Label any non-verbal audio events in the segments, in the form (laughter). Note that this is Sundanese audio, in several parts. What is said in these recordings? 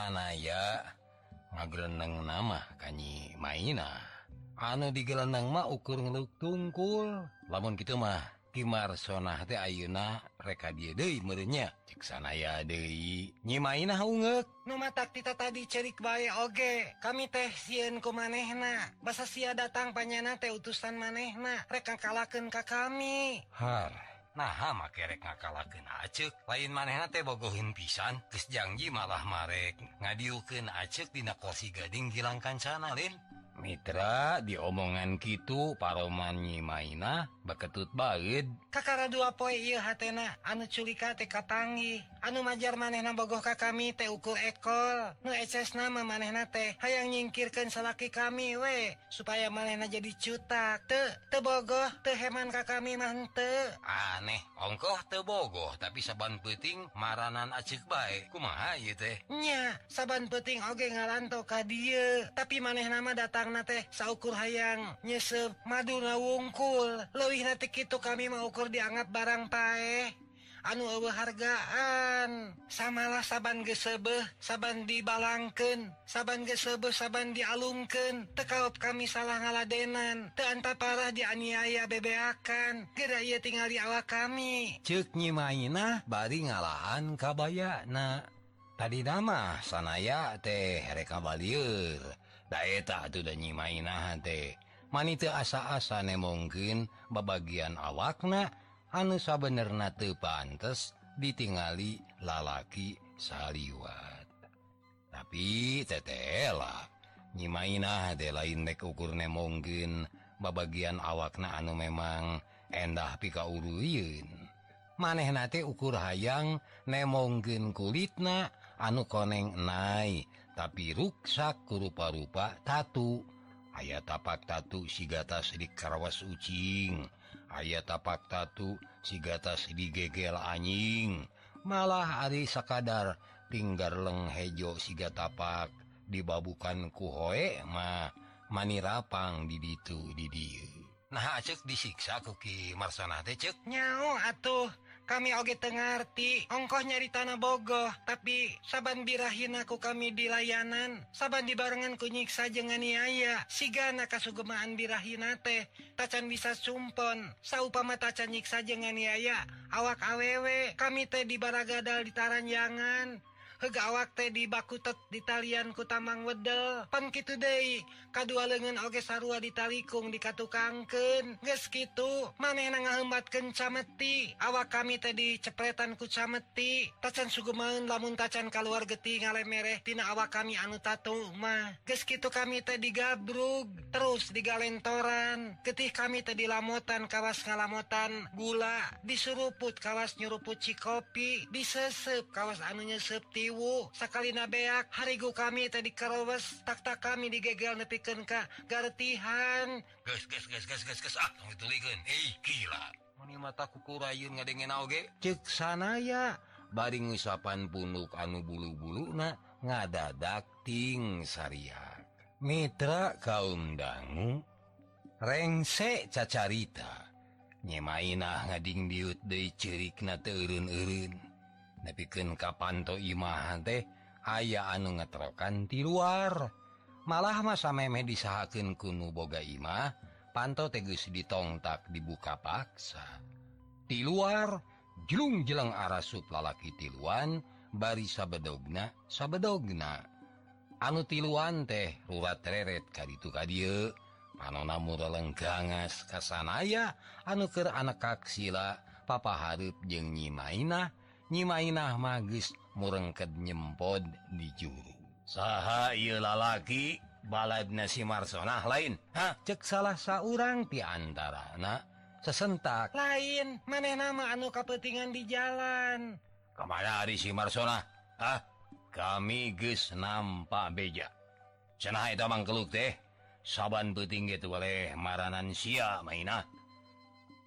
sanaya ngareneng nama kanyi mainah anu digelenang mah ukur tungkul. Lamun gitu mah Kimar sonah teh Ayeuna reka dia De merenya nyi De nyimainah nu matak kita tadi cerik bae oge. Kami teh sieun ku manehna. Basa sia datang panyana teh utusan manehna. Reka kalaken ka kami. Har. nah makerek ngakalaken acek lain manehna teh bogohin pisan. Kesjanji malah marek. Ngadiuken acek dina kosi gading hilangkan sana Lin. Mitra diomongan gitu paromanyi maina beketut banget Kakara dua poi hatena anu culika teka tangi anu majar manehna bogohka kami teh ukur ekol. Nu eces nama manehna teh hayang nyingkirkan selaki kami we supaya manehna jadi cutak te bogoh te heman ka kami mante aneh ongkoh tebogoh tapi saban peting maranan acik bae. Kumaha ieu teh? Nya saban peting oge ngalanto ka dieu. Tapi maneh nama datang na teh saukur hayang. Nyesep Maduna wungkul luwih teh itu kami maukur dianggap barang pae. Anu hargaan. Samalah saban gesebe saban dibalangken saban gesebe saban dialumken tekaup kami salah ngaladenan. Teanta parah dianiaya bebeakan. Geura ia tinggal di awak kami. Ceknyi mainah bari ngalahan kabaya na tadi nama sanaya teh reka balieur manita asa-asa ne mungkin babagian awakna anu sabener teu pantes ditingali lalaki saliwat. Tapi tetela nyimainah de lain dek ukur ne mungkin babagian awakna anu memang endah pika uruyun maneh nate ukur hayang ne mungkin kulitna anu koneng nai tapi ruksak rupa-rupa tatu. Aya tapak tatu sigata sedik Karawas ucing. Aya tapak tatu sigata di gegel anjing. Malah Ari sakadar tinggal leng hejo siga tapak. Dibabukan kuhoe mah mani rapang diditu did nah cek disiksa kuki Marsana ceknya atuh. kami oge Tengerti ongkoh nyari tanah Bogoh tapi saban birahinaku kami di layanan saban dibarenngan kunyiksa jenganiaya sigana kasugemaan birahinate tacan bisa sumpon saupama tacan nyiksa jenganiaya awak awewe kami teh di bara di Taranjangan. hega awak teh dibakutet di talian kutamang wedel. Pan kitu deui kadua leungeun oge sarua ditalikung dikatukangkeun. Geus kitu manehna ngahembatkeun cameti. Awak kami tadi cepretan ku cameti. Tacan Sugeman lamun tacan kaluar getih ngalemereh tina awak kami anu tatumah geus kitu kami teh digabrug terus digalentoran getih kami teh dilamotan kawas ngalamotan gula. Disuruput kawas nyuruput cikopi disesep kawas anunya septi Riwu Sakalina beak. Harigu kami tadi karowes takta kami digegel nepiken Ka gartihan. Mata kukurayun sana ya. Bari ngisapan punuk anu bulu-bulu na ngada dating Mitra kaum dangu rengsek cacarita. Nyemainah ngading diut de cirik na turun-urun bikin kapanto Imah teh aya anu ngetrokan di luar. Malah masa meme disahken kuno boga Imah panto teges ditongtak dibuka paksa. Di luar jelung jeleng arah lalaki tiluan bari sabedogna sabedogna. Anu tiluan teh rurat reret kaditu kadie panona murah lenggangas kasanaya anuker anak kaksila papa Harip jeng nyimainah nyimainahmah murengket nyempod di juru. Saha lalaki balad nasi Marsonah lain. Ha cek salah seorang ti anak sesentak. Lain maneh nama anu kepentingan di jalan. Kemana hari si Marsonah? Ah kami geus nampak beja. Cenah itu mangkeluk teh. Saban peting gitu oleh maranan sia mainah.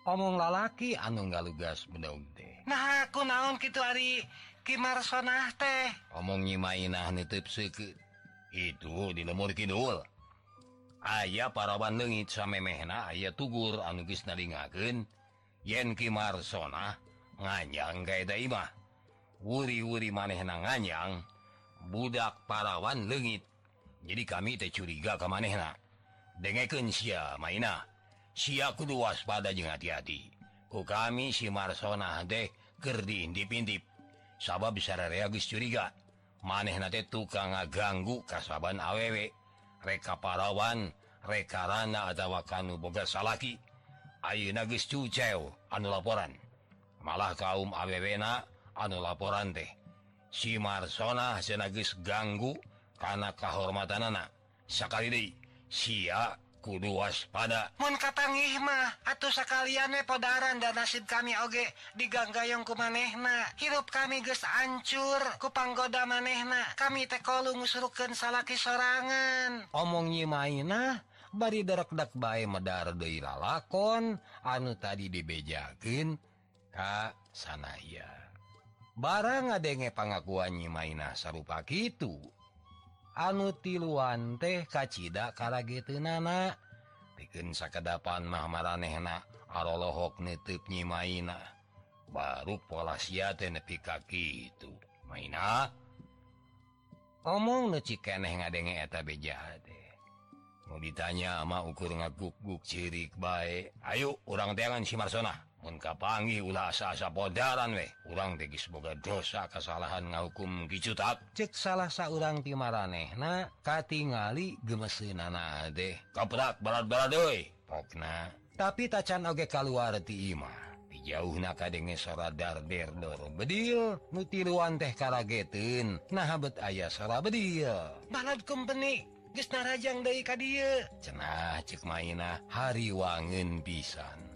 Omong lalaki anu ngalugas bedog teh. nah aku naon gitu hari Kimarsonah teh. Omong nyimainah nitip seukeut itu di lemur kidul. Aya para bandengit same mehna tugur anu geus naringakeun yen Kimarsonah nganyang kaeda imah. Wuri-wuri manehna nganyang budak parawan leungit. Jadi kami teh curiga ka manehna. Dengekeun sia maina sia kudu waspada jeung hati-hati. ku kami si Marsona Gerdin dipintip sabab bisa reagis curiga. Maneh nate tukang ngaganggu kasaban awewek reka parawan rekarana adawa kanu boga salaki. Ayu nagis cucew anu laporan. Malah kaum awewena anu laporan deh si Marsona senagis ganggu karena kehormatan anak sekali di sia kudu waspada. Katangihmah atuh sekaliannya podaran dan nasib kami oge diganggaongku manehna. Hirup kami ge ancur kupanggoda manehna. Kami tekolu musurukan salaki sorangan. Omongnya mainah bari derekdak baik medar Deila lakon anu tadi dibejakin Ka sanaya. Barang ngadenge pengakuannya mainah sarupa gitu anu tiluan teh kacita kagetana bikin sakadapan Mahmaranehna alohok nyi maina baru pola siate nepi kaki itu. Main omong nucikeneh ngadenge eta beja mau ditanya ama ukur ngaguk-guk cirik baik ayo orang teangan Simarsona. mengkapangi ulah asa-asa bodaran weh urang degis boga dosa kesalahan ngahukum gicutak cek salah seorang timaraneh nah katingali gemesin anak deh kaprak barat-barat doi pokna tapi tacan oge keluar ti imah jauh naka denge sora darderdor bedil nutiruan teh karagetin nahabet ayah sora bedil. Balad company gesnarajang dari kadia cenah cek mainah hari wangen pisan.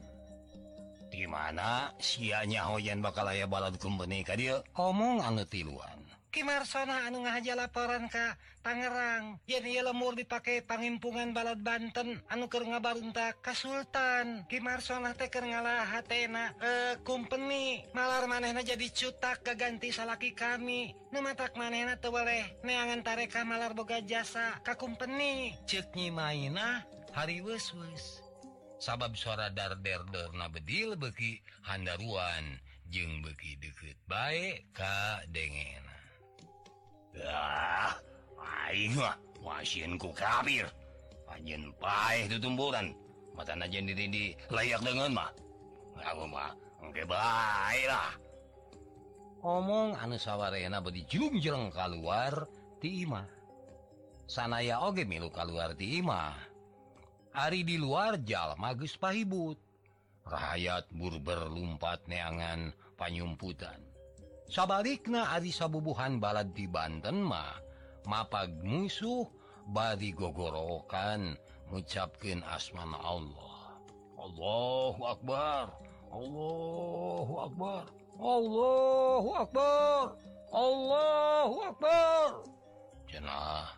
gimana sianya hoyan bakal aya balad kumbeni ka dia. Omong anu tiluan. Kimarsona anu ngahaja laporan ka Tangerang. Yen ia lemur dipakai pangimpungan balad Banten anu keur ngabarunta ka Sultan Kimarsona teh keur ngalah hatena eh kumpeni. Malar manehna jadi cutak gaganti salaki kami. Nu matak manehna teu boleh neangan tareka malar boga jasa ka kumpeni. Cek nyi mainah hari weus-weus sabab suara darderdor na bedil beki Handaruan jeung beki deket baik Ka degen ah, ku kabir anjin pahit ditumburan mata najen diri di layak dengan mah. Aku mah engke baiklah omong anu sawarena bedi jung jereng keluar ti imah. Sanaya oge milu keluar ti imah. Ari di luar Jal magis pahibut. Rakyat Burber lumpat neangan panyumputan. Sabalikna Ari sabubuhan balad di Banten mah mapag musuh badi gogorokan ngucapkan asmana Allah. Allahu Akbar Allahu Akbar Allahu Akbar Allahu Akbar. Jenah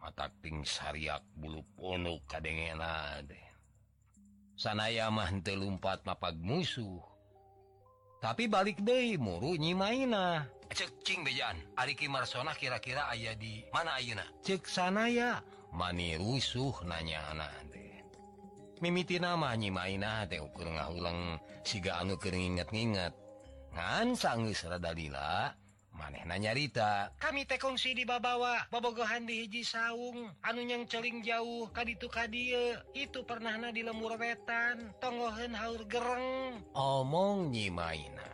matating syariat bulu ponok kadengen teu lumpat mapag musuh. Tapi balik deui muru nyi maina. Cek cing bejan Ariki Marsona kira-kira ayah di mana ayeuna? Cek sanaya mani rusuh nanya anak mimiti teh ukur ngahuleng siga anu keringat-ingat ngan sanggeus rada lila manehna nyarita kami tekongsi di babawa babogohan di hiji saung. Anu yang celing jauh kaditu kadie itu pernahna di lemur wetan tongohen haur gereng. Omong nyimaina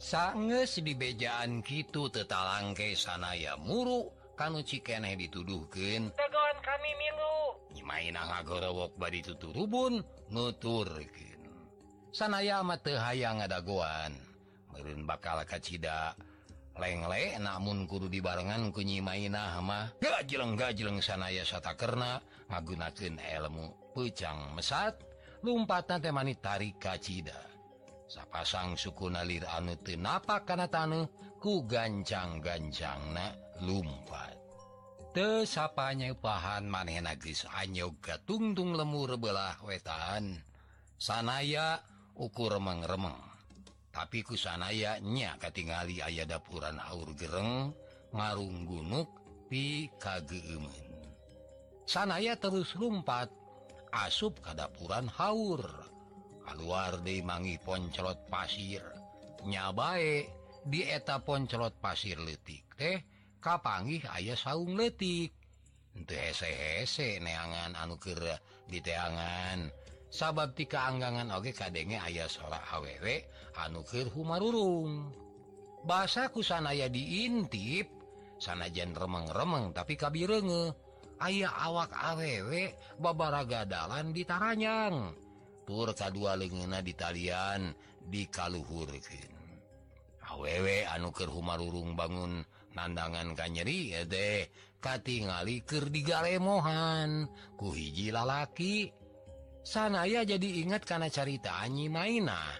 sanges di bejaan kitu tetalangke sanaya muru kanu cikeneh dituduhkeun. Tegoan kami milu. Nyimaina ngagorowok badi tuturubun nuturkeun. Sanaya mah teu hayang ngadagoan. Meureun bakal kacida lengle namun kudu dibarenngan kunyi mainmah gajleng gajleng sanaya satakerna ngagunaken elmu pecang mesat. Lumpatan temani tarik kacita sapasang suku nalir anu tenapa karena tanuh ku gancang gancang na lumpat tesapanya pahan maneh nagis anyoga tungtung lemur belah wetan sanaya ukur remeng-remeng. tapi kusanayanya katingali ayah dapuran Aur Gereng ngarung gunuk pi kagemen sanaya terus lumpat asup kadapuran Haur. Keluar di mangi poncelot pasir. Nyabae di eta poncelot pasir letik teh kapanggih ayah saung letik untuk hese-hese neangan anu ke diteangan sabab ti keanggangan oge kadenge ayah seorang awewek anukir humarurung. Bahasaku sanaya diintip sanajan remeng-remeng tapi kabirenge. Ayaah awak awewek babaragadalan ditaranyang tur kedua lengena di talian dikaluhurkin awewek anukir humarurung bangun nandangan kanyeri deh katingali kerdigaremohan kuhiji lalaki. sanaya jadi ingat karena carita Anyi mainah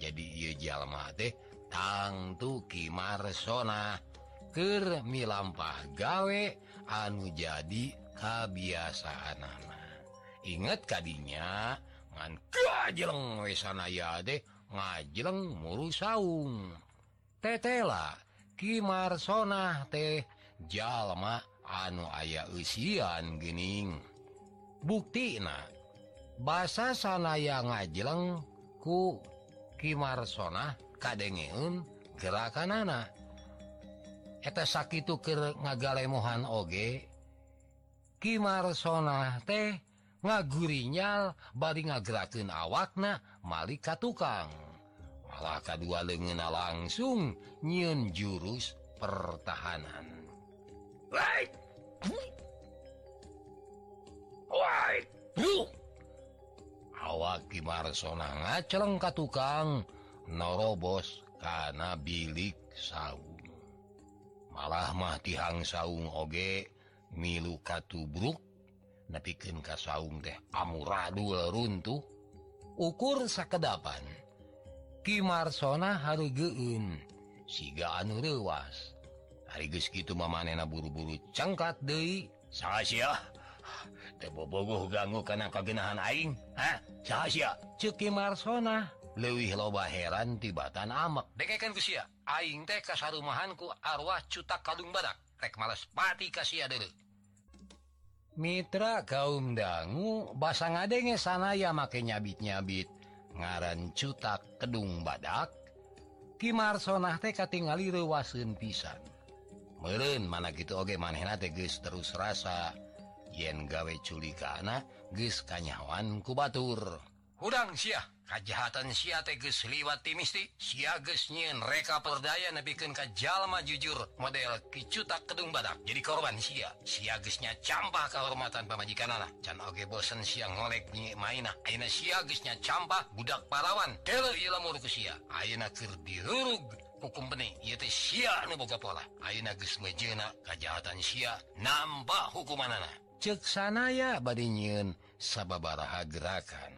jadi Ijallma deh tangtu Kimarsonakermi lampah gawe anu jadi kebiasaan anak ingat tadinya ngajeng wesanaya deh ngajeng muru saung. Tetela Kimarsona teh jalma anu aya usian gening bukti nah bahasa sanaya ngajeleng ku Kimarsona kadengeun gerakan anak eta sakit ke ngagalemohan oge Kimarsona teh ngagurinyal bari ngagerakin awakna Malika tukang malah kedua lengena langsung nyiun jurus pertahanan Right. Right. awak Kimarsona ngaceleng ka tukang. Norobos karena bilik saung. Malah mahtiang saung oge milu katubruk napikin ka saung teh amuradul runtuh ukur sakedapan Kimarsona harugeun siga anu rewas hari gitu mamanena buru-buru cengkat Dei salah tebobogo ganggu karena kaginahan Aing rahasia Cuki Marsona. Lewih loba heran tibatan amak. Dekan sia Aing teh kasarumahanku arwah cutak kalung badak. Rek males pati kasih dulu Mitra kaum dangu basang ngadenge sana ya make nyabit-nyabit. Ngaran cutak Kedung badak Ki Marsona teh katingali rewasun pisan. Meren mana gitu oge manehna teh geus terus rasa. yen gawe culika anak ges kanyawan ku Batur. Hudang Syiah kejahatan teh geus liwat timisti siages nyiin reka perdaya nebiken ka Jalma jujur model kicutak Kedung Badak. Jadi korban Sia. Siagesnya campah kehormatan pemajikan anak can oge bosen siang ngolek nyi mainah. Aina siagesnya campah budak parawan Tele lamur ke Sia. Ayeuna keur dirurug hukum benih ia teh sia nu boga pola. Ayeuna geus mejeuna kajahatan sia nambah hukuman anak cek sanaya badinyin sababaraha gerakan.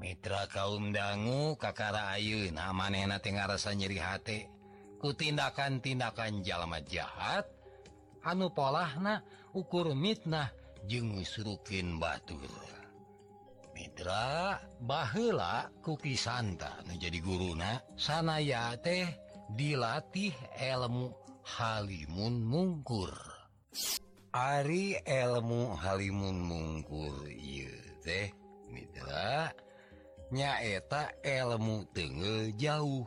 Mitra kaum dangu kakara Ayu namana rasa nyeri hati ku tindakan-tindakan jalma jahat anu polahna ukur mitnah jeng surukin Batur. Mitra bahela kuki Santa menjadi guruna sanaya teh dilatih ilmu Halimun mungkur. Ari elmu Halimun mungkur teh. Mitra nyaeta elmu tengel jauh.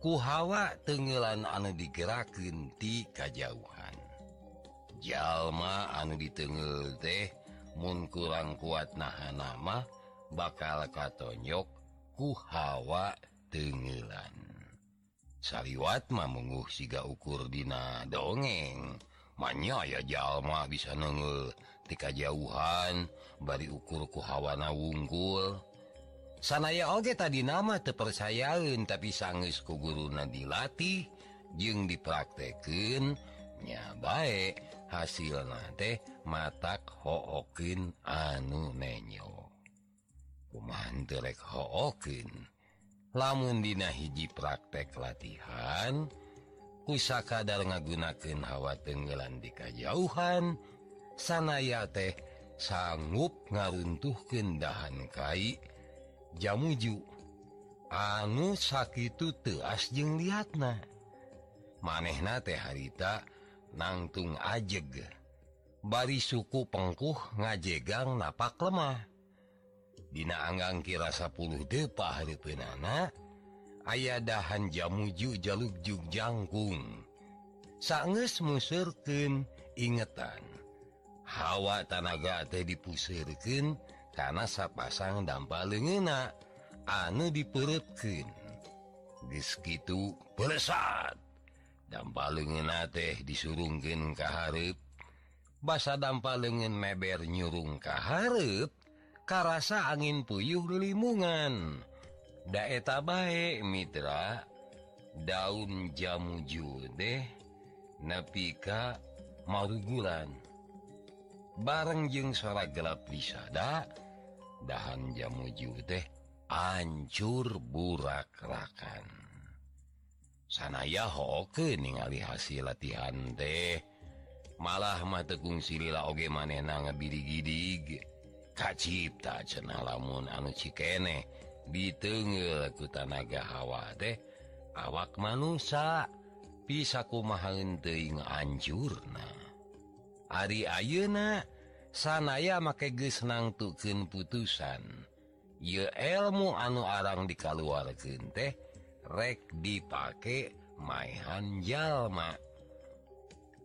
Ku hawa tenggelan anu digeraken ti kajauhan. Jalma anu ditengel teh mun kurang kuat nahan nama bakal katonyok ku hawa tenggelan Sariwatma menguh siga ukur dina dongeng. manya ya jalma bisa nengel tika jauhan bari ukurku hawana wunggul sanaya oge tadi nama tepercayaun tapi sanggeus ku guruna dilatih jeung dipraktekeun nyabae hasil nate matak hookin anu nenyo. Kumanterek hookin? Lamun dina hiji praktek latihan, kusakadar ngagunaken hawa tenggelan di kajauhan sanaya teh sanggup ngaruntuh kendahan kai jamuju anu sakit teas jeng lihatna manehna teh harita nangtung ajeg. Bari suku pengkuh ngajegang napak lemah. Dina anggang kira 10 depa hari penana, ayaah dahan jamuju jaluk jug jangkung. Sanges musurken ingetan. Hawa tanaga teh dipusirken karena sapasang dampak lengena anu diperutken diskitu pesat dampak lengena teh disurungken kaharep basa dampak lengen meber nyurung kaharep karasa angin puyuh limungan. daeta baik Mitra. Daun jamu jude napika mauguran bareng jeng suara gelap disada dahan jamu jude ancur burakrakan. Sanaya hoke ningali hasil latihan teh. Malah mategung silila oge manena ngebiri gidig kacipta cena lamun anu cikeneh ditengel ku tanaga hawa deh awak manusia pisaku maun teing ancurna Ari Ayeuna sanaya make gesnang tuken putusan. Ye elmu anu arang dikaluar teh rek dipake mainan jalma.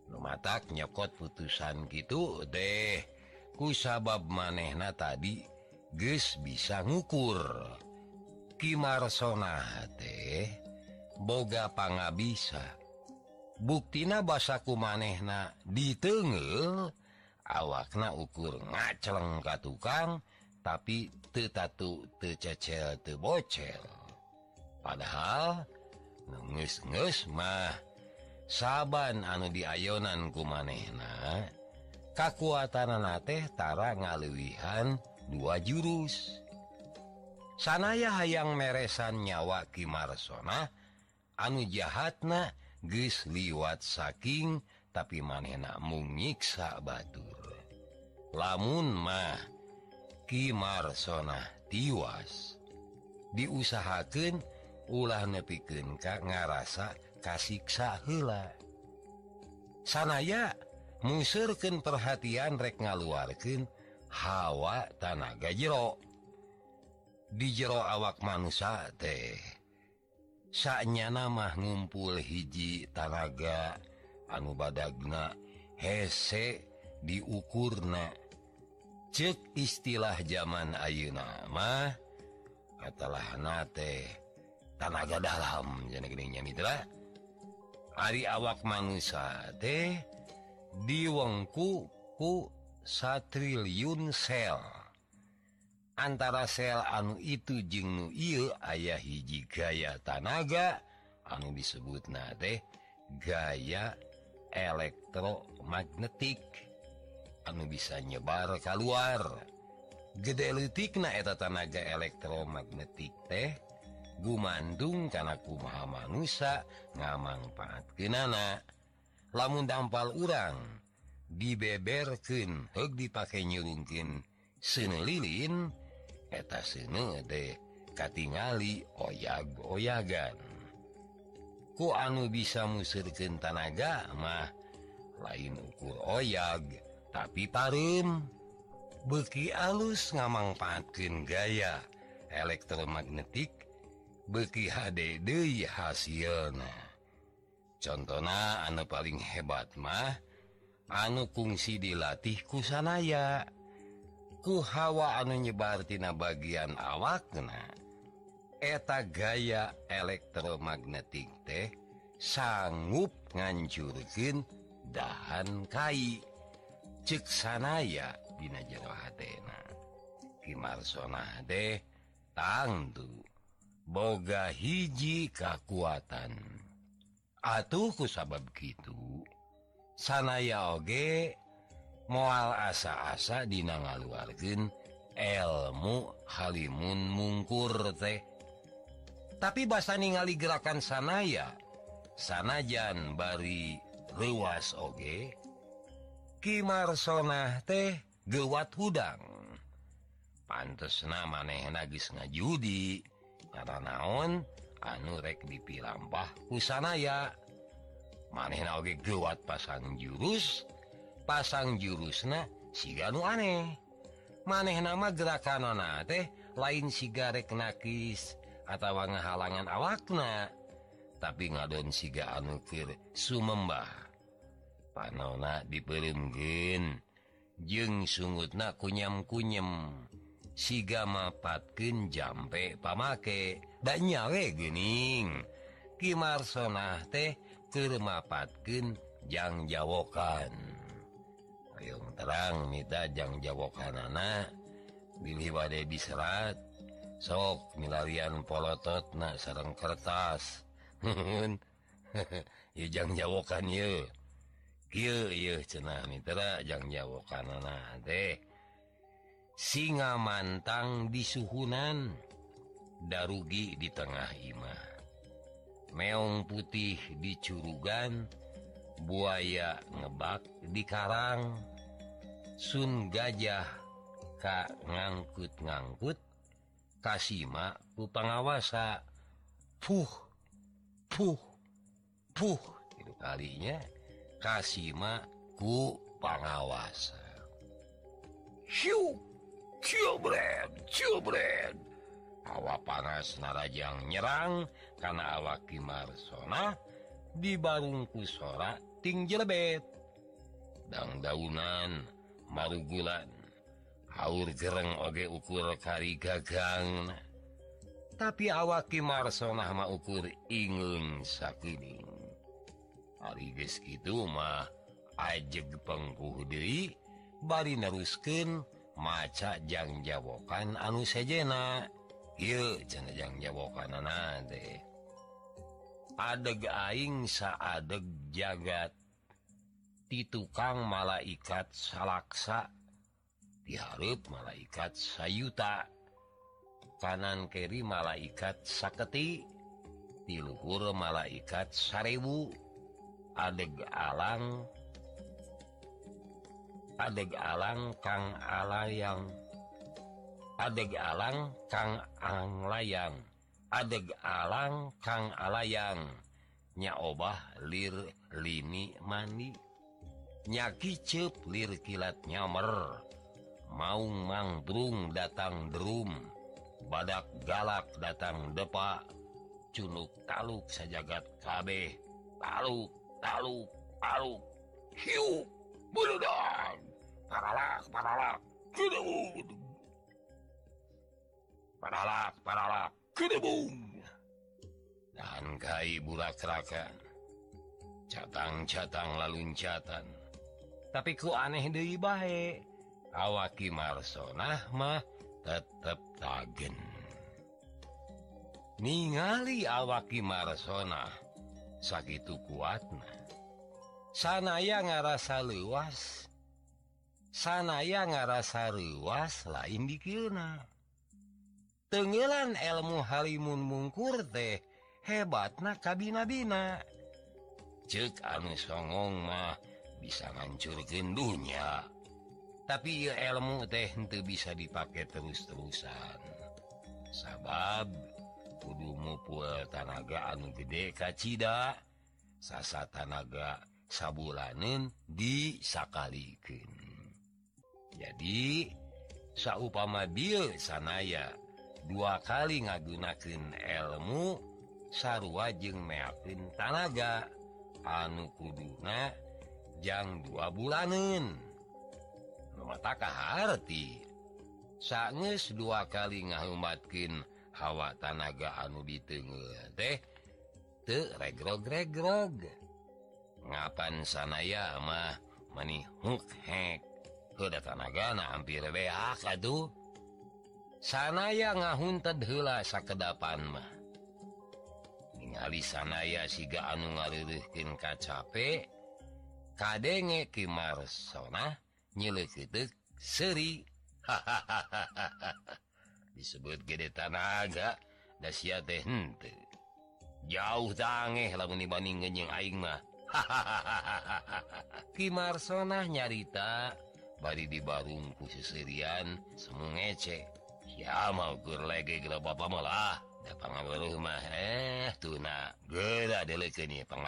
Lumatak nyokot putusan gitu deh ku sabab manehna tadi ges bisa ngukur. Kimarsonate. Boga pangabisa. Buktina basaku manehna ditengel awakna ukur ngaceleng ka tukang tapi tetatu tececel tebocel. Padahal ngeus-ngeus mah saban anu diayonan ku manehna kekuatan nateh tara ngaluwihan dua jurus. sanaya hayang meresan nyawa Kimarsona anu jahatna geus liwat saking tapi manehna mung nyiksa Batur. Lamun mah Kimarsona tiwas diusahakeun ulah nepikeun Ka ngarasa kasiksa heula. Sanaya musurken perhatian rek ngaluarkeun hawa tanaga jero. di jero awak mangsa teh. Saknya nama ngumpul hiji tanaga anu badagna hese diukurna. Cek istilah zaman Ayu nama katalah nate tanaga dalam jadinya Mitra Ari awak mangsa teh diwengku ku satriliun sel. antara sel anu itu jeng il ayah hiji gaya tanaga anu disebut na gaya elektromagnetik. Anu bisa nyebar keluar gedelitik naeta tanaga elektromagnetik teh gumandung karenaku kumaha Nusa ngamangfaat kenana lamun dampal urang dibeberken hog dipakai nyulungkin senelilin eta sini de katingali oyag-oyagan. Ku anu bisa musirkan tanaga mah lain ukur oyag tapi parim beki alus ngamangpaatkeun gaya elektromagnetik beki HDD hasilnya contohna anu paling hebat mah anu kungsi dilatih kusanaya ku Hawa anu nyebartina bagian awakna. Eta gaya elektromagnetik teh sanggup ngancurkin dahan kai. Ceksanaya Dina jerohatna Kimarsona deh tangtu boga hiji kekuatan Atuhku sabab gitu sanaya oge mual asa-asa Dina ngaluarkeun ilmu Halimun mungkur teh. Tapi basa ningali gerakan sanaya sanajan bari ruas oge Kimarsona teh gewat hudang. Pantes nama maneh nagis ngajudi kata naon? Anu rek dipilampah kusanaya maneh oge gewat pasang jurus pasang jurusna siganu aneh. Maneh nama gerakanona teh lain sigarek nakis atau ngahalangan awakna. Tapi ngadon siga anukir Sumembah. Panona diperemgen jeng sungutna kunyam-kunyem siga mapatken jampe pamake dan nyawe gening kimarsonah teh termapatken yang jawokan. Yung terang mitajang Jawok Hanana diliwade diserat sok milarian polotot na sarang kertas. Yujang Jawokan y jangan Jawokan de singa mantang di suhunan darugi di tengah imah. Meong putih dicurugan buaya ngebak di Karang. Sun gajah Ka ngangkut-ngangkut Kasima pengawasa Puh Puh Puh itu kalinya Kasima ku pangawasa Syuk Cubren, cubren. Hawa panas narajang nyerang karena awak kimarsona di barungku sora ting jelebet. Dang daunan barugulan haur jereng oge ukur kari gagang. Tapi awaki Marsonah mau ukur ingung sakitning Ariges gitu mah ajeg pengkuh diri bari nerusken maca jang jawokan anu sejena. Yuk cenajang jawokan anak deh adeg aing saadeg jagat. Di tukang malaikat salaksa. Diharap malaikat sayuta. Kanan keri malaikat saketi. Diluhur malaikat sarebu adeg alang. Adeg alang Kang alayang. Adeg alang Kang ang layang adeg alang Kang alayang. Nya obah lir lini mandi nyaki cep lir kilat nyamer. Mau mangbrung datang drum. Badak galak datang depak cunuk taluk sajagat kabeh. Taluk lalu palu hiu buludan. Paralak paralak kedebung paralak paralak kedebung dan kai bulak raka catang-catang laluncatan. tapi tapiku aneh De bae. Awaki Marsonahmah tetap tagen ningali awaki Marsonah sakit kuatna. Sanaya ngarasa luas sanaya ngarasa luas lain dikirna tenggelan ilmu Halimun mungkur teh hebat na kabinabina. Cek anu songong mah bisa ngancurkan dunya tapi ya ilmu teh itu bisa dipakai terus-terusan. Sabab kudu mupul tanaga anu gede kacita sasa tanaga sabulanen disakalikan jadi saupama bil sanaya dua kali ngagunakan ilmu sarua jeung meyakin tanaga anu kuduna jam dua bulanan. Matakahhati arti sanges dua kali ngaumatkin hawa tanaga anu ditenge teh. Regrog ngapan sanaya mah mani huk hek udah tanaga hampir beak aduh sanaya ngahunted hela sakedapan mah. Ningali sanaya siga anu ngaririhkin kacape kadenge ki Marsona nyilik seri. Hahaha (laughs) disebut gede tanaga dasia teh hente jauh tangeh lamun dibanding ngenyeng aing mah. Hahaha (laughs) ki Marsona nyarita bari di barung seserian semu ngece. Ya mau gur lagi gila bapak malah Eh?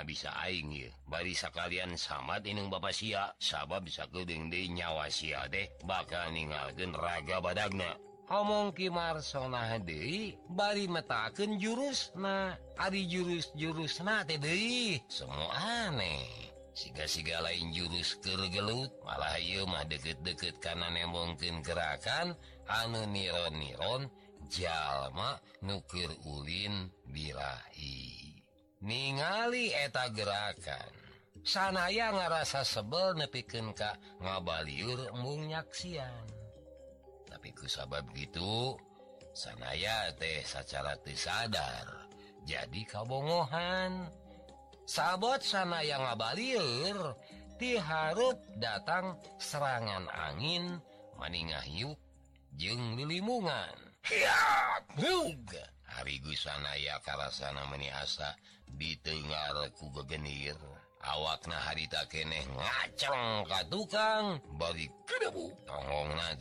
bisa aing barisa kalian samat inung bapak sia. Sabab bisa keding di nyawa sia deh. Bakal ninggalkeun raga badagna ngomong Kimar sona Dewi bari metaken jurus nah hari jurus jurus na Dewi semua aneh. Siga-siga lain jurus kegelut malah mah deket-deket karena nemongkin gerakan anu niron-niron jalma nuklir Ulin Bilai. Ningali eta gerakan. Sanaya ngerasa sebel nepiken Ka ngabaliur munyaksian tapi ku sabab gitu sanaya teh secara sadar jadi kabongohan. Sabot sanaya ngabaliur diharap datang serangan angin meningah yuk jeng lilimungan. hariana meniasa ditengarku begenir awakna harita keeh ngacang ka tukang bagi kedebu tonggong na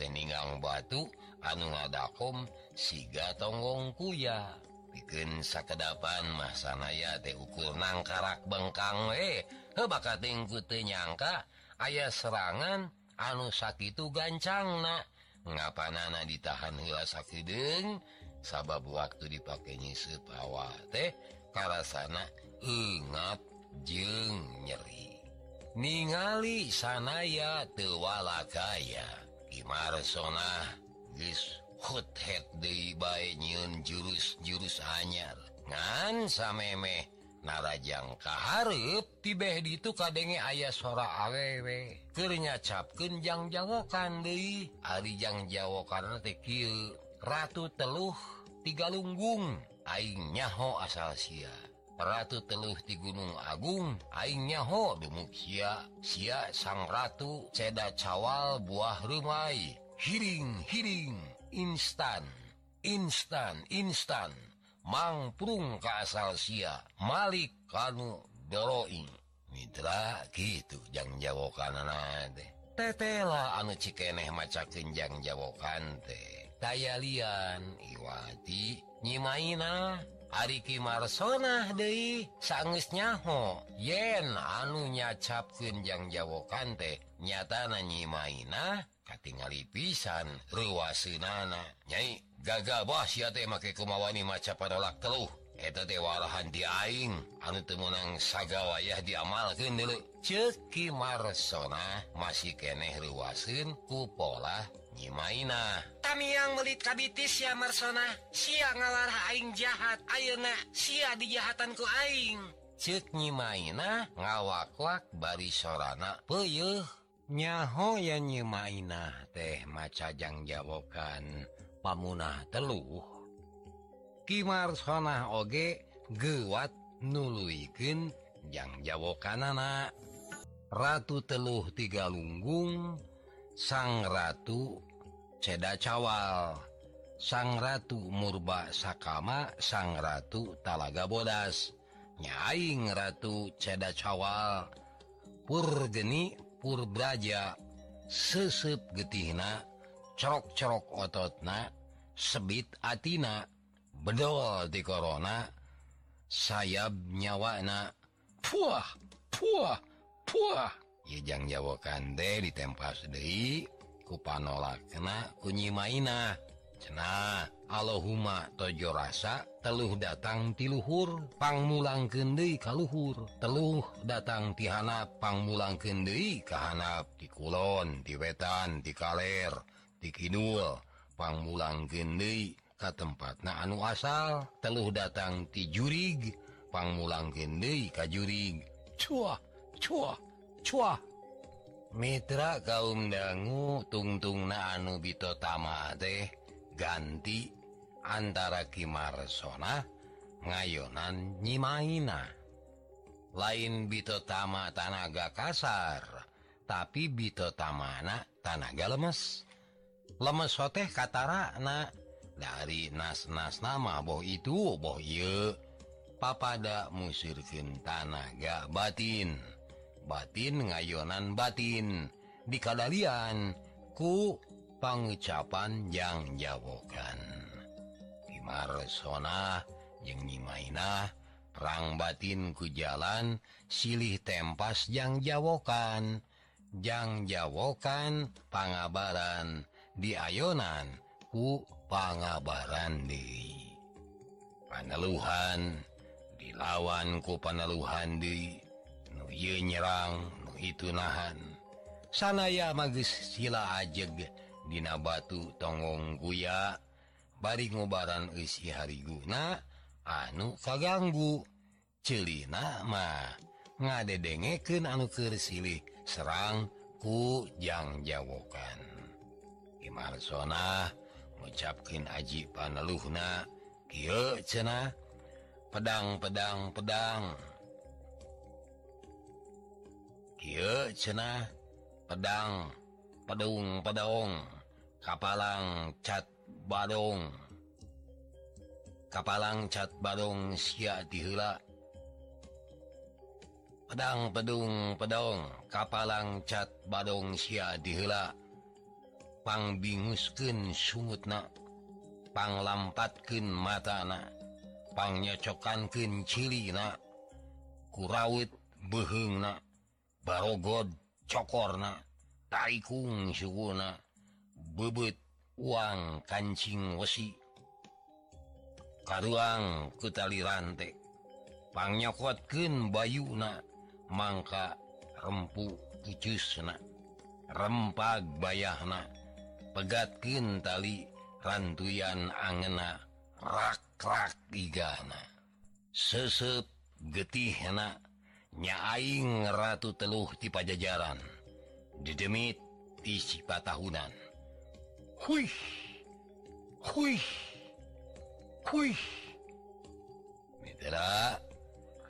batu anu ngadakom siga tonggong kuya. Bikin sakedapan masanaya teh ukur nangkarak bengkang eh bakating tingku tenyangka ayah serangan anu sakit gancang nak. ngapa nana ditahan hilasakideng sabab waktu dipakai nyisep hawa teh karasana ingat jeng nyeri. Ningali sanaya tewala kaya Imarsona deui bae nyun jurus-jurus anyar. Ngan samemeh narajang keharep tibeh itu kadenge ayah sora awewe. Kenya capkenjang deui. Kandi Arijang Jawa karena tekil Ratu teluh tiga lunggung aingnyaho asal Sia. Ratu teluh di Gunung Agung aingnyaho demuksia Sia. Sang Ratu ceda cawal buah rumai. Hiring hiring instan instan instan. mangprung asal sia Malik kanu doroing. Mitra gitu jangan jawokan tetela anu cikeneh maca kenjang jawokan teh tayalian Iwati nyimaina Ariki Marsonah Dei sangnyaho yen anu nyacap kenjang jawokan teh nyata nanyimaina katingali pisan ruas nyai gagal Bos ya make kumawani maca padalak teluh eta dewarahan diaing anu temenang saga wayah diamalkan dulu ceki Marsona masih keneh luasin ku pola nyimaina. Kami yang melit kabitis ya Marsona sia ngalarah aing jahat ayeuna sia dijahatanku aing. Cek nyimaina ngawakwak bari sorana peuyeuh. Nyaho ya nyimaina teh macajang jawokan. pamunah teluh. Kimar sonah oge gewat jang yang Jawokanana Ratu teluh tiga lunggung sang Ratu ceda Cawal sang Ratu murba Sakama sang Ratu Talaga Bodas nyaing Ratu ceda Cawal Purgeni Purbraja sesep getihna cerok-cerok ototna sebit Atina. Bedol di korona sayap nyawana puah puah puah. Yejang Jawa Kande ditempas Dehi kupanolak kena kunyi mainah cena Allahumma tojo rasa teluh datang tiluhur pangmulang kendi kaluhur teluh datang tihana pangmulang kendi kehanap di kulon di wetan di kaler. Di kidul. Pangmulang kendi ke tempat na anu asal. Teluh datang ti jurig. Pangmulang kendi ka jurig. Cuah cuah cuah Mitra kaum dangu tungtung na anu bito tama teh ganti antara Kimarsona ngayonan nyimaina lain bito tama tanaga kasar tapi bito tamana tanaga lemes lemes soteh Katara na dari nas-nas nama boh itu boh ye. Papada musirkin tanaga batin. Batin ngayonan batin. Dikadalian ku pengucapan yang jawokan. Imarsona yang nyimaina perang batin ku jalan silih tempas yang jawokan. Yang jawokan pangabaran. diayonan kupangaabaran di paneluhan dilawanku paneluhan di Nuyu nyerang itu nahan. Sanaya magis sila ajeg Dina batu tonggong kuya bari ngobaran isi hariguna anu kaganggu. Celinama ngadedengeken anu kersilih serang kujang jawokan. Imarsona mengucapkan Aji Panluhna cena pedang pedang pedang. Cena pedang pedung pedong kapalang cat badong. Kapalang cat badong sia dihela pedang pedung pedong kapalang cat badong sia dihela pangbinguskeun sungutna panglampatkeun mata anakpangnyacokanken Cilina kurawit behengna barogod cokorna taikung suguna bebet uang kancing wesi. Kutali ketali rantekpangnyakuatken Bayuna Mangka rempu kicusna rempag bayahna. pegatkin tali rantuyan angena rakrak igana sesep getih enak nyaing ratu teluh di pajajaran didemit di sifat tahunan Hui Hui Hui Mitra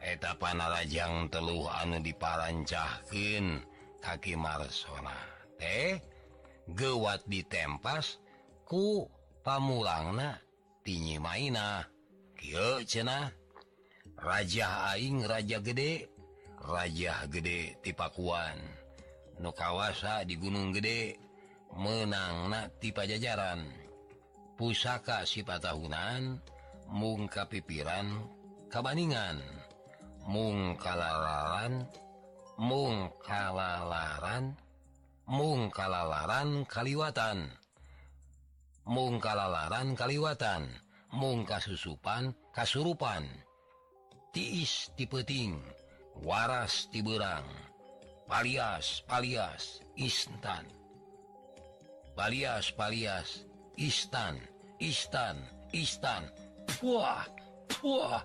eta panarajang teluh anu diparancahkin kaki marsona teh? gewat ditempas ku pamulangna tinyi kieu cena Raja Aing Raja Gede Raja Gede Tipakuan Nukawasa di Gunung Gede menangna tipe jajaran pusaka sifat tahunan mungka pipiran kabaningan. Mungkalalaran mungkalalaran mungkalalaran Kaliwatan. Mungkalalaran Kaliwatan. Mungka susupan kasurupan. Tiis tipeting. Waras tiberang. Palias palias Istan palias palias Istan Istan Istan puah puah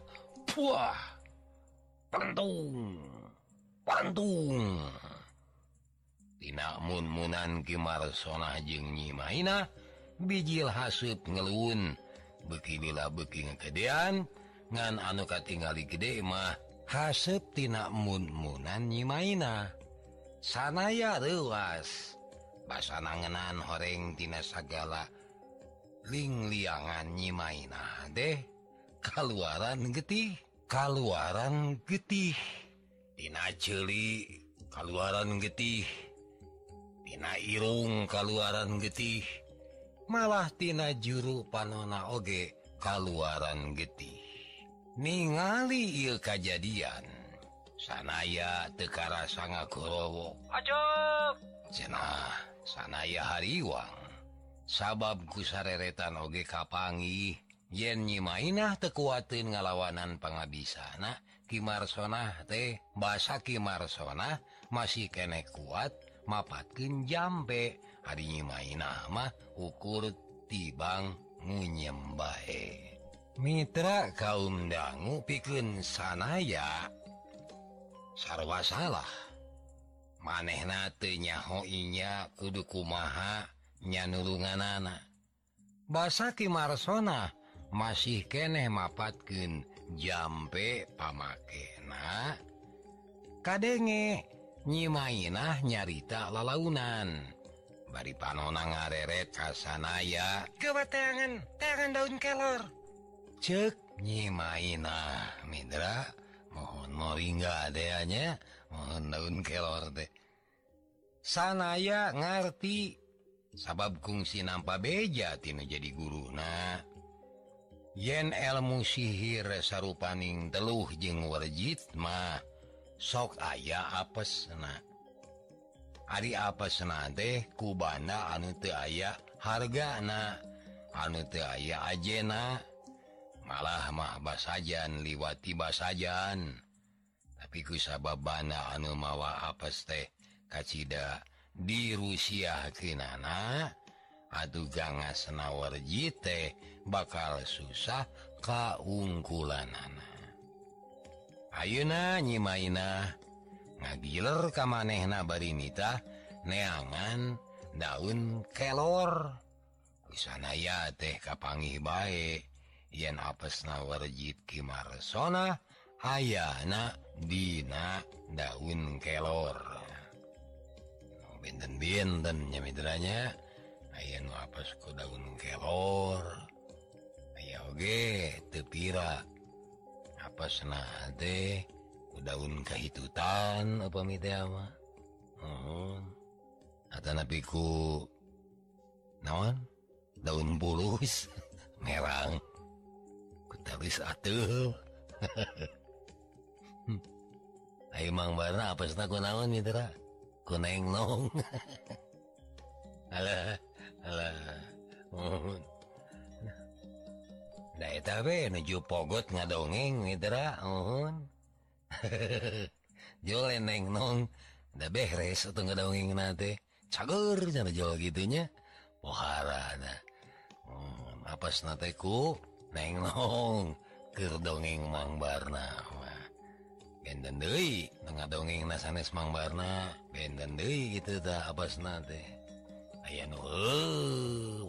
puah. Pantung Pantung. Dinamunmunan Kimarsonah jeung nyimaina bijil hasut ngeluun. Bekinilah beking kedean ngan anu katingali gede mah hasebtinakmunmunan nyimaina sanaya ruas basa nangenan horengtina sagala lingliangan nyimaina deh. Kaluaran getih kaluaran getih. Tina celi kaluaran getih. Tina Irung kaluaran getih malah Tina juru panona oge kaluaran getih. Ningali il kejadian sanaya Tekara sanga Kurowo sanaya Hariwang. Sabab kusareretan oge kapangi yen nyimainah tekuatin ngalawanan penghabisana Kimarsonah teh basa Kimarsonah masih kene kuat. mapatkin jampe. Hari main nama ukur tibang munyembae Mitra kaum dangu pikun sanaya. Sarwa salah. Manehna tenyahoinya kudu kumaha nyanulungan anak basa kimarsona masih keneh mapatkin jampe pamakena. Kadenge nyimainah nyarita lalaunan. Bari panona ngareret kasanaya kebatangan tangan daun kelor. Cek nyimainah Midra mohon moringa adeanya mohon daun kelor deh sanaya ngerti sabab kungsi nampa beja tinu jadi guru nah yen elmu sihir sarupaning teluh jeung warjit mah sok aya apes sena Ari apa sena ku kubana anu aya harga na anu aya ajena. Malah mah basajan liwati basajan. Tapi kusababana anu mawa apa teh kacita di Rusia kinana aduh gangas senawarji teh bakal susah kaungkulan anak Ayeuna nyimaina ngagiler ka manehna bari nita neangan daun kelor. Wisanaya teh kapangih bae yen apesna warjid kimarsona ayana dina daun kelor. Benten-benten nyamidranya aya apes ku daun kelor. Aya oge tepira pas nate daun kehitutan pemiwa uh -huh. piku nawan daun bulus (laughs) merang. Kutabis atuh (laughs) Ayo mang bara apa sih aku naon mitra kuneng nong (laughs) alah alah. Mohon nuju pogot nga dongeng Nidra (laughs) Joleneng nong da beres atau nggak dongeng nate cagur jangan jual gitunya pohara na. Hmm, apa nateku neng nong ke dongeng mang barna benden deui tengah dongeng nasanes mang barna benden deui gitu ta apa nate aya nu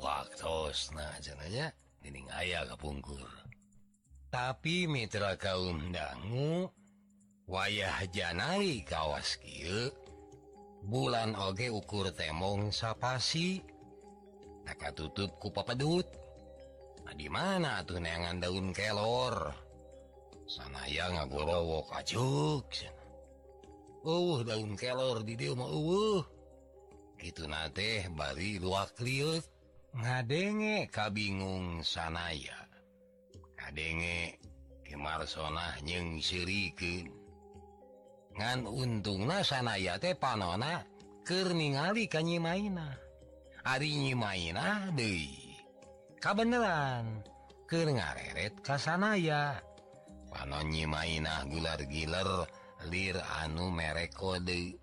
waktu nah jenanya dening ayah kapungkur tapi Mitra kaumdanggu wayah Janari kawaski bulan oge ukur temong sapasi. Tak tutup ku papedut. Nah, di mana tunangan daun kelor? Sanaya ngagolowok acuk uh daun kelor di dia mau uh gitu nate bari luak liut. ngadenge ka bingung sanaya. Kadenge kemarsonah nyeng sirikin ngan untungna sanaya teh panona kerningali kanyi maina harinyi maina nyimaina deui. Kabeneran keur ngareret ka sanaya. Panonyi maina gular-giler lir anu merek kode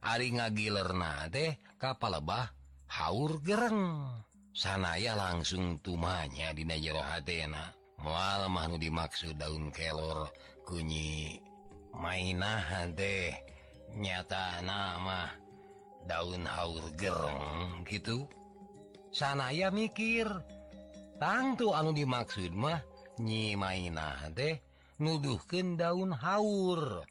hari ngagiler na teh kapal lebah haur gereng. sanaya langsung tumanya Dina jero hatna mual mau dimaksud daun kelor kunyi. Mainah teh nyata nama daun haur gerong gitu. Sanaya mikir tangtu anu dimaksud mah nyi mainah teh nuduhkeun daun haur.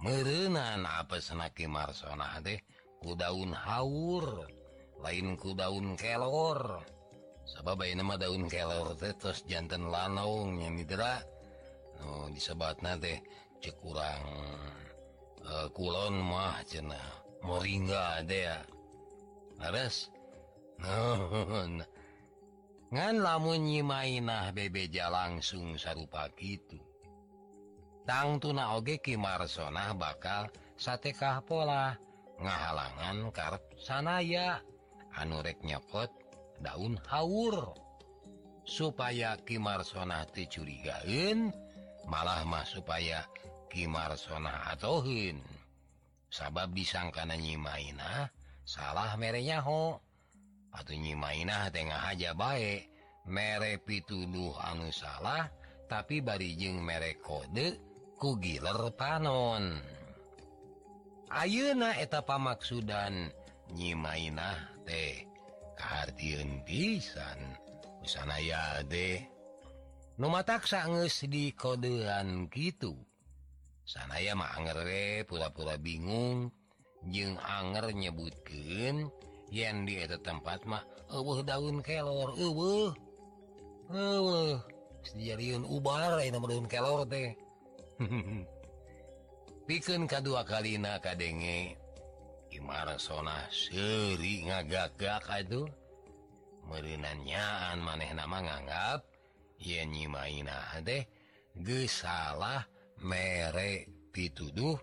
Merenan apa senaki marsona teh ku daun haur. lain ku daun kelor. Sabab nama daun kelor terus jantan lanaung yang didera no, disebat teh cek kurang uh, kulon mah cena moringa dea Ares no, ngan lamun nyimainah bebeja langsung sarupa gitu tang tuna oge kimarsonah bakal satekah pola ngahalangan karep sanaya. anurek nyokot daun Haur supaya Kimarsonati malah mah supaya Kimarsonah atauhin sabab disangkana nyimaina salah merenyaho atau nyimaina Tengah aja baik mere pituduh anu salah tapi barijeng merek kode kugiler panon. Ayeuna eta pamaksudan nyimainah teh pisan. Ya deh. Numa taksangus di kodean gitu sanaya mangre pura-pura bingung. Jeung anger nyebutkeun yen di eta tempat mah eueuh daun kelor eueuh. Eueuh uh, ubar daun kelor teh. (laughs) Piken kedua kalina kadenge Marona seri ngagagak aduh merinanyaan maneh nama nganggap ye nyimaina deh gesalah merek pituduh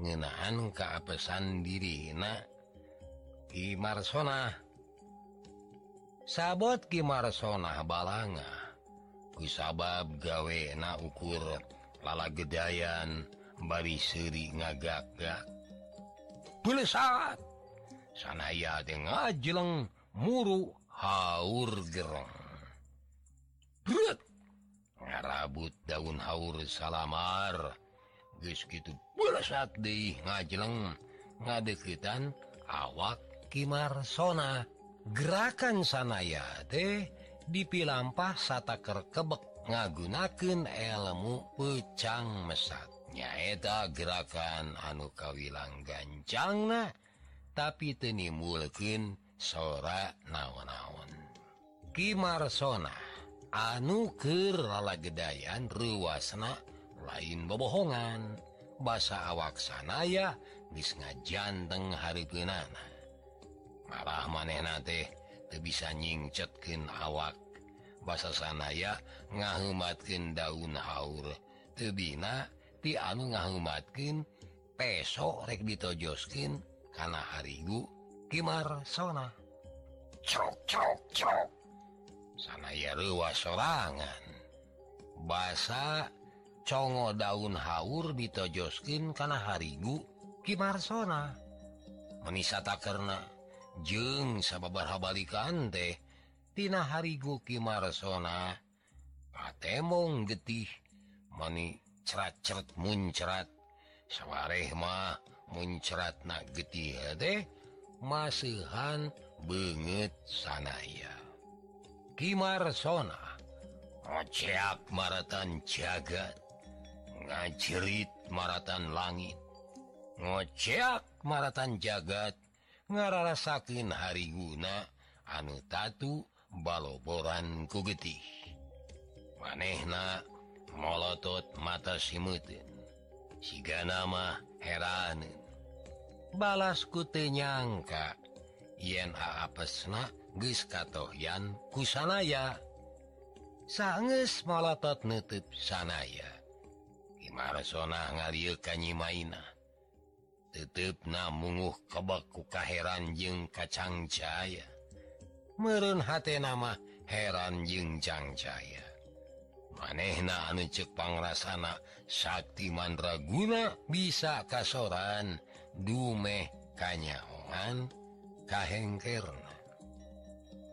ngenaan keapesan diri na Ki Marsona. Sabot Ki Marsona balanga. Kusabab gawe na ukur lala gedayan bari seri ngagagak. pele saat. Sanaya de ngajeleng muru haur gerong ngarabut daun haur salamar. Guys gitu saat di ngajeleng ngadekitan awak Kimarsona gerakan sanaya teh dipilampah sataker kebek ngagunaken elmu pecang mesat. nyaeta gerakan anu kawilang gancangna tapi tenimulkin sora naon-naon. Kimarsona anu keralagedayan ruasna lain bobohongan. Bahasa awaksanaya bis ngajanteng haripunana marah manehna teh bisa nyingcetkin awak. Bahasa sanaya ngahumatkin daun haur. Tebina bukti anu ngahumatkin pesok rek ditojoskin karena harigu Kimar sona. Cokcok sana ya sorangan bahasa Congo daun haur ditojoskin karena harigu Kimar sona. Menisata karena jeng teh tina harigu Kimar sona. Patemong getih mani cerat-cat muncrat sawwarmah muncrat na getih deh masihan banget sanaya Kimarsona ngoceak maratan jagat ngajerit maratan langit ngoceak maratan jagat ngararasakin hari guna anu tatu baloboran ku getih manehna molotot mata simutin siga nama heran balas kutenyangka yen apesna geus katohyan kusanaya sanges molotot nutup sanaya Imarsona ngarieu tetep na munguh kebek ku kaheran jeung kacang caya meureun hati nama heran jeung cangcaya anehna anu cepangana Sakti mandraguna bisa kasoran dumeh kanyaongan kahengkerna.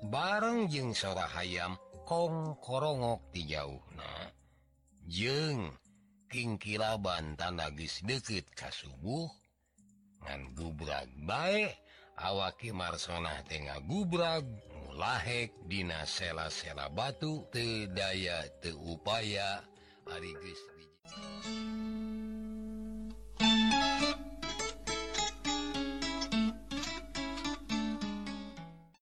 Bareng jeung sora hayam kong korongok di jauhna. Jeng kingkilaban tanagis deket kasubuh ngan gubrag baik awaki marsonah Ten gubrag lahek Dina sela-sela batu tedaya teupaya Ari Gris